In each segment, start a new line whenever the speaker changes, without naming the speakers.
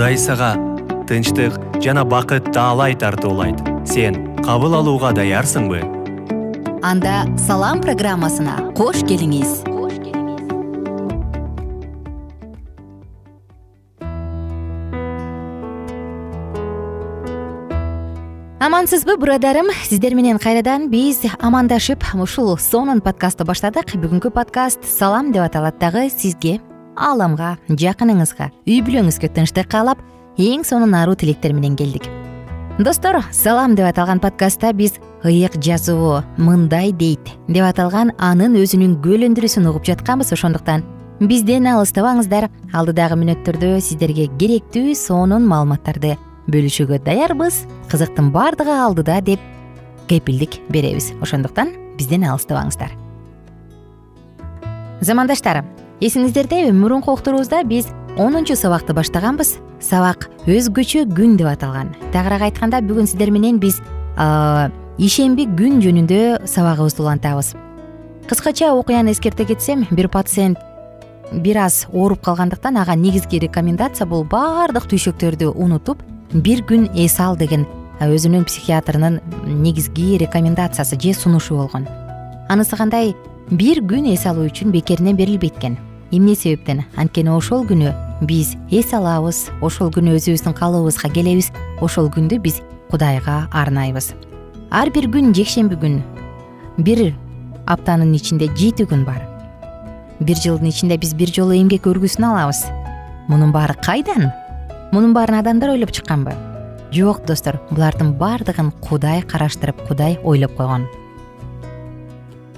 кудай сага тынчтык жана бакыт таалай тартуулайт. Сен кабыл алууга даярсыңбы?
Анда салам программасына кош келиңиз. Амансызбы бурадарым? Сиздер менен кайрадан биз амандашып ушул сонун подкастты баштадык. Бүгүнкү подкаст салам деп аталат дагы сизге ааламга жакыныңызга үй бүлөңүзгө тынчтык каалап эң сонун аруу тилектер менен келдик. Достор салам деп аталган подкастта биз ыйык жазуу мындай дейт деп аталган анын өзүнүн күбөлөндүрүүсүн угуп жатканбыз ошондуктан. Бизден алыстабаңыздар алдыдагы мүнөттөрдө сиздерге керектүү сонун маалыматтарды бөлүшүүгө даярбыз. Кызыктын баардыгы алдыда деп кепилдик беребиз. Ошондуктан бизден алыстабаңыздар. Замандаштар эсиңиздердеби мурунку уктуруубузда биз онунчу сабакты баштаганбыз. Сабак өзгөчө күн деп аталган. Тагыраак айтканда бүгүн сиздер менен биз ишемби күн жөнүндө сабагыбызды улантабыз. Кыскача окуяны эскерте кетсем бир пациент бир аз ооруп калгандыктан ага негизги рекомендация бул баардык түйшөктөрдү унутуп бир күн эс ал деген өзүнүн психиатрынын негизги рекомендациясы же сунушу болгон. Анысы кандай? Бир күн эс алуу үчүн бекеринен берилбейт экен эмне себептен? Анткени ошол күнү биз эс алабыз ошол күнү өзүбүздүн калыбыбызга келебиз ошол күндү биз кудайга арнайбыз. Ар бир күн жекшемби күн бир аптанын ичинде жети күн бар. Бир жылдын ичинде биз бир жолу эмгек өргүсүн алабыз. Мунун баары кайдан? Мунун баарын адамдар ойлоп чыкканбы? Жок достор булардын баардыгын кудай караштырып кудай ойлоп койгон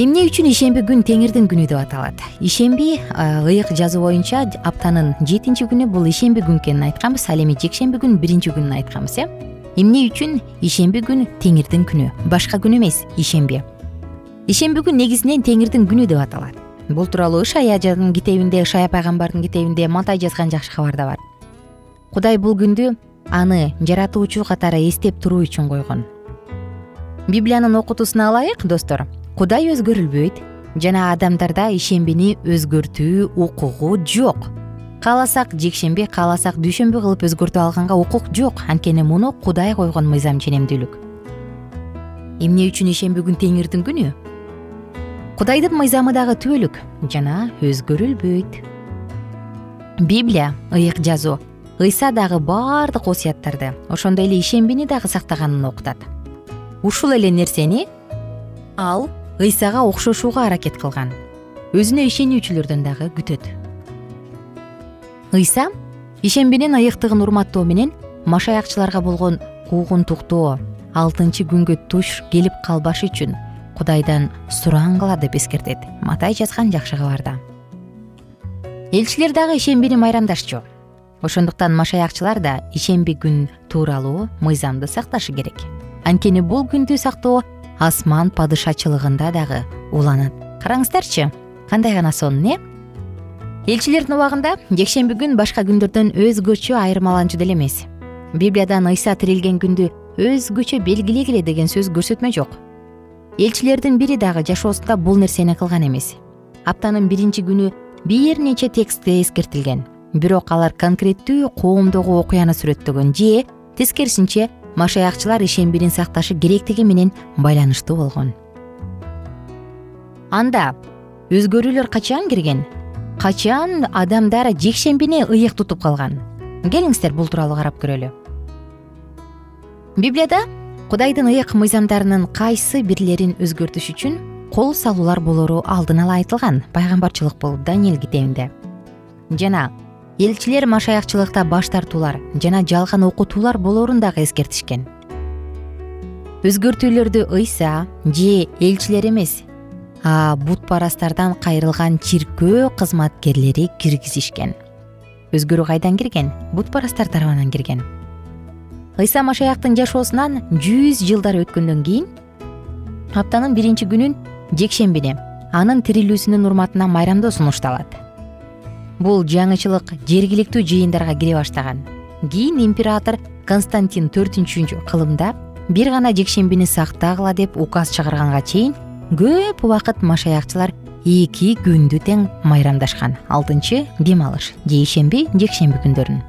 эмне үчүн ишемби күн теңирдин күнү деп аталат? Ишемби ыйык жазуу боюнча аптанын жетинчи күнү бул ишемби күн экенин айтканбыз. Ал эми жекшемби күн биринчи күнүн айтканбыз э? Эмне үчүн ишемби күн теңирдин күнү? Башка күн эмес ишемби ишемби күн негизинен теңирдин күнү деп аталат. Бул тууралуу ышаядын китебинде ышая пайгамбардын китебинде матай жазган жакшы кабар да бар. Кудай бул күндү аны жаратуучу катары эстеп туруу үчүн койгон. Библиянын окутуусуна ылайык достор кудай өзгөрүлбөйт жана адамдарда ишембини өзгөртүү укугу жок. Кааласак жекшемби кааласак дүйшөмбү кылып өзгөртүп алганга укук жок. Анткени муну кудай койгон мыйзам ченемдүүлүк. Эмне үчүн ишемби күн теңирдин күнү? Кудайдын мыйзамы дагы түбөлүк жана өзгөрүлбөйт. Библия ыйык жазуу. Ыйса дагы баардык осуяттарды ошондой эле ишембини дагы сактаганын окутат ушул эле нерсени ал ыйсага окшошууга аракет кылган. Өзүнө ишенүүчүлөрдөн дагы күтөт. Ыйса ишембинин ыйыктыгын урматтоо менен машаякчыларга болгон куугунтуктоо алтынчы күнгө туш келип калбаш үчүн кудайдан сураңгыла деп эскертет. Матай жазган жакшы кабарда. Элчилер дагы ишембини майрамдашчу. Ошондуктан машаякчылар да ишемби күн тууралуу мыйзамды сакташы керек. Анткени бул күндү сактоо асман падышачылыгында дагы уланат. Караңыздарчы кандай гана сонун э элчилердин убагында жекшемби күн башка күндөрдөн өзгөчө айырмаланчу деле эмес. Библиядан ыйса тирилген күндү өзгөчө белгилегиле деген сөз көрсөтмө жок. Элчилердин бири дагы жашоосунда бул нерсени кылган эмес. Аптанын биринчи күнү бир нече текстте эскертилген. Бирок алар конкреттүү коомдогу окуяны сүрөттөгөн же тескерисинче машаякчылар ишембини сакташы керектиги менен байланыштуу болгон. Анда өзгөрүүлөр качан кирген? Качан адамдар жекшембини ыйык тутуп калган? Келиңиздер бул тууралуу карап көрөлү. Библияда кудайдын ыйык мыйзамдарынын кайсы бирлерин өзгөртүш үчүн кол салуулар болору алдын ала айтылган. Пайгамбарчылык болуп даниил китебинде. Жана элчилер машаякчылыкта баш тартуулар жана жалган окутуулар болоорун дагы эскертишкен. Өзгөртүүлөрдү ыйса же элчилер эмес а бутпарастардан кайрылган чиркөө кызматкерлери киргизишкен. Өзгөрүү кайдан кирген? Бутпарастар тарабынан кирген. Ыйса машаяктын жашоосунан жүз жылдар өткөндөн кийин аптанын биринчи күнүн жекшембини анын тирилүүсүнүн урматына майрамдоо сунушталат бул жаңычылык жергиликтүү жыйындарга кире баштаган. Кийин император константин төртүнчү кылымда бир гана жекшембини сактагыла деп указ чыгарганга чейин көп убакыт машаякчылар эки күндү тең майрамдашкан. Алтынчы дем алыш же ишемби жекшемби күндөрүн.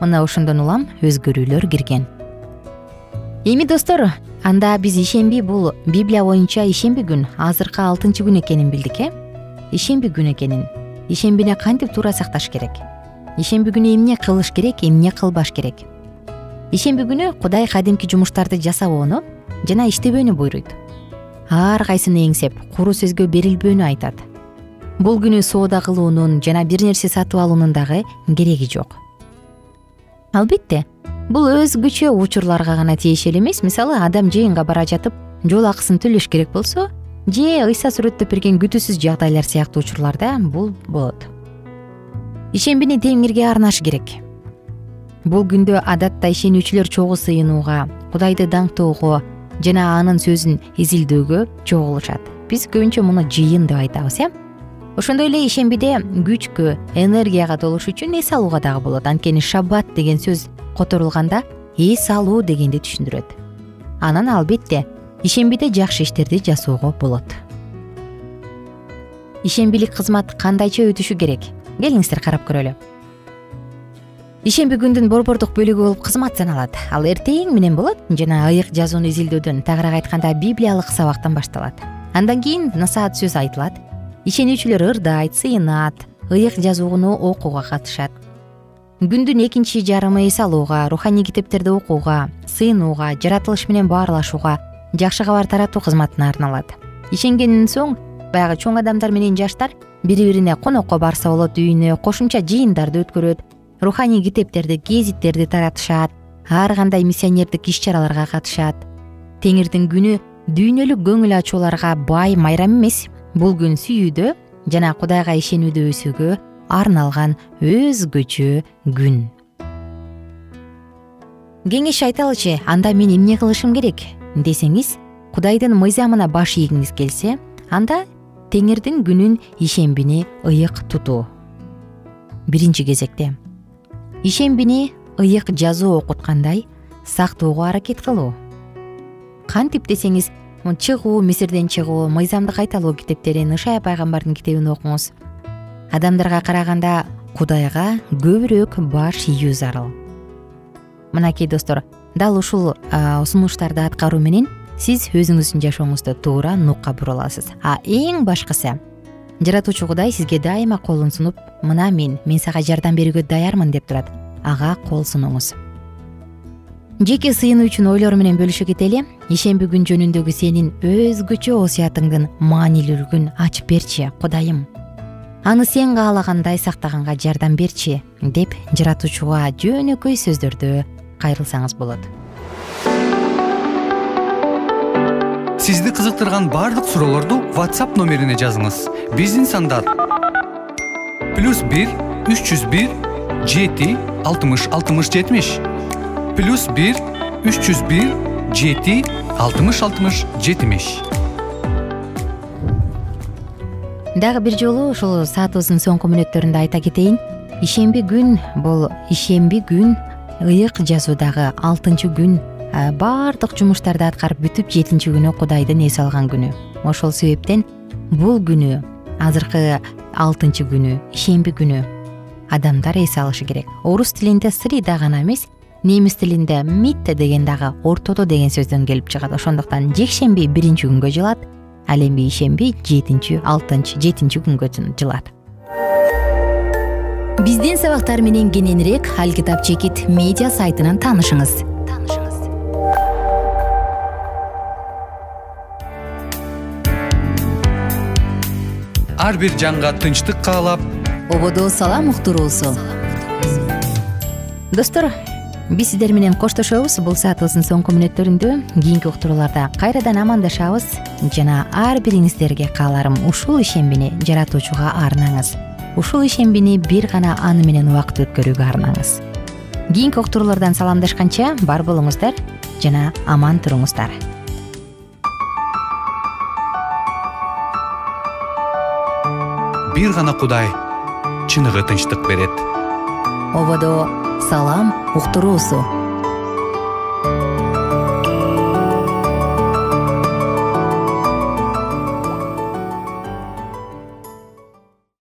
Мына ошондон улам өзгөрүүлөр кирген. Эми достор анда биз ишемби бул библия боюнча ишемби күн азыркы алтынчы күн экенин билдик э? Ишемби күн экенин ишембини кантип туура сакташ керек? Ишемби күнү эмне кылыш керек эмне кылбаш керек? Ишемби күнү кудай кадимки жумуштарды жасабоону жана иштебөөнү буйруйт. Ар кайсыны эңсеп куру сөзгө берилбөөнү айтат. Бул күнү соода кылуунун жана бир нерсе сатып алуунун дагы кереги жок. Албетте бул өзгөчө учурларга гана тиешелүү эмес. Мисалы адам жыйынга бара жатып жол акысын төлөш керек болсо же ыйса сүрөттөп берген күтүүсүз жагдайлар сыяктуу учурларда бул болот. Ишембини теңирге арнаш керек. Бул күндө адатта ишенүүчүлөр чогуу сыйынууга кудайды даңктоого жана анын сөзүн изилдөөгө чогулушат. Биз көбүнчө муну жыйын деп айтабыз э? Ошондой эле ишембиде күчкө энергияга толуш үчүн эс алууга дагы болот. Анткени шаббат деген сөз которулганда эс алуу дегенди түшүндүрөт. Анан албетте ишембиде жакшы иштерди жасоого болот. Ишембилик кызмат кандайча өтүшү керек? Келиңиздер карап көрөлү. Ишемби күндүн борбордук бөлүгү болуп кызмат саналат. Ал эртең менен болот жана ыйык жазууну изилдөөдөн тагыраак айтканда библиялык сабактан башталат. Андан кийин насаат сөз айтылат. Ишенүүчүлөр ырдайт сыйынат ыйык жазууну окууга катышат. Күндүн экинчи жарымы эс алууга руханий китептерди окууга сыйынууга жаратылыш менен баарлашууга жакшы кабар таратуу кызматына арналат. Ишенгенден соң баягы чоң адамдар менен жаштар бири бирине конокко барса болот үйүнө кошумча жыйындарды өткөрөт руханий китептерди гезиттерди таратышат ар кандай миссионердик иш чараларга катышат. Теңирдин күнү дүйнөлүк көңүл ачууларга бай майрам эмес. Бул күн сүйүүдө жана кудайга ишенүүдө өсүүгө арналган өзгөчө күн. Кеңеш айталычы анда мен эмне кылышым керек десеңиз кудайдын мыйзамына баш ийгиңиз келсе анда теңирдин күнүн ишембини ыйык тутуу биринчи кезекте. Ишембини ыйык жазуу окуткандай сактоого аракет кылуу. Кантип десеңиз чыгуу мисирден чыгуу мыйзамды кайталоо китептерин ышая пайгамбардын китебин окуңуз. Адамдарга караганда кудайга көбүрөөк баш ийүү зарыл. Мынакей достор дал ушул сунуштарды аткаруу менен сиз өзүңүздүн жашооңузду туура нукка бура аласыз. А эң башкысы жаратуучу кудай сизге дайыма колун сунуп мына мен мен сага жардам берүүгө даярмын деп турат. Ага кол сунуңуз. Жеке сыйынуу үчүн ойлор менен бөлүшө кетели. Ишемби күн жөнүндөгү сенин өзгөчө осуятыңдын маанилүүлүгүн ачып берчи кудайым. Аны сен каалагандай сактаганга жардам берчи деп жаратуучуга жөнөкөй сөздөрдө кайрылсаңыз болот.
Сизди кызыктырган баардык суроолорду whatsapp номерине жазыңыз. Биздин сандар плюс бир үч жүз бир жети алтымыш алтымыш жетимиш. Плюс бир үч жүз бир жети алтымыш алтымыш жетимиш.
Дагы бир жолу ушул саатыбыздын соңку мүнөттөрүндө айта кетейин. Ишемби күн бул ишемби күн ыйык жазуудагы алтынчы күн баардык жумуштарды аткарып бүтүп жетинчи күнү кудайдын эс алган күнү. Ошол себептен бул күнү азыркы алтынчы күнү ишемби күнү адамдар эс алышы керек. Орус тилинде среда гана эмес немис тилинде митте деген дагы ортодо деген сөздөн келип чыгат. Ошондуктан жекшемби биринчи күнгө жылат ал эми ишемби жетинчи алтынчы жетинчи күнгө жылат биздин сабактар менен кененирээк ал китап чекит медиа сайтынан таанышыңыз.
Ар бир жанга тынчтык каалап.
Ободо салам уктуруусу достор биз сиздер менен коштошобуз. Бул саатыбыздын соңку мүнөттөрүндө кийинки уктурууларда кайрадан амандашабыз. Жана ар бириңиздерге кааларым ушул ишембини жаратуучуга арнаңыз ушул ишембини бир гана аны менен убакыт өткөрүүгө арнаңыз. Кийинки уктуруулардан саламдашканча бар болуңуздар жана аман туруңуздар.
Бир гана кудай чыныгы тынчтык берет.
Ободо салам уктуруусу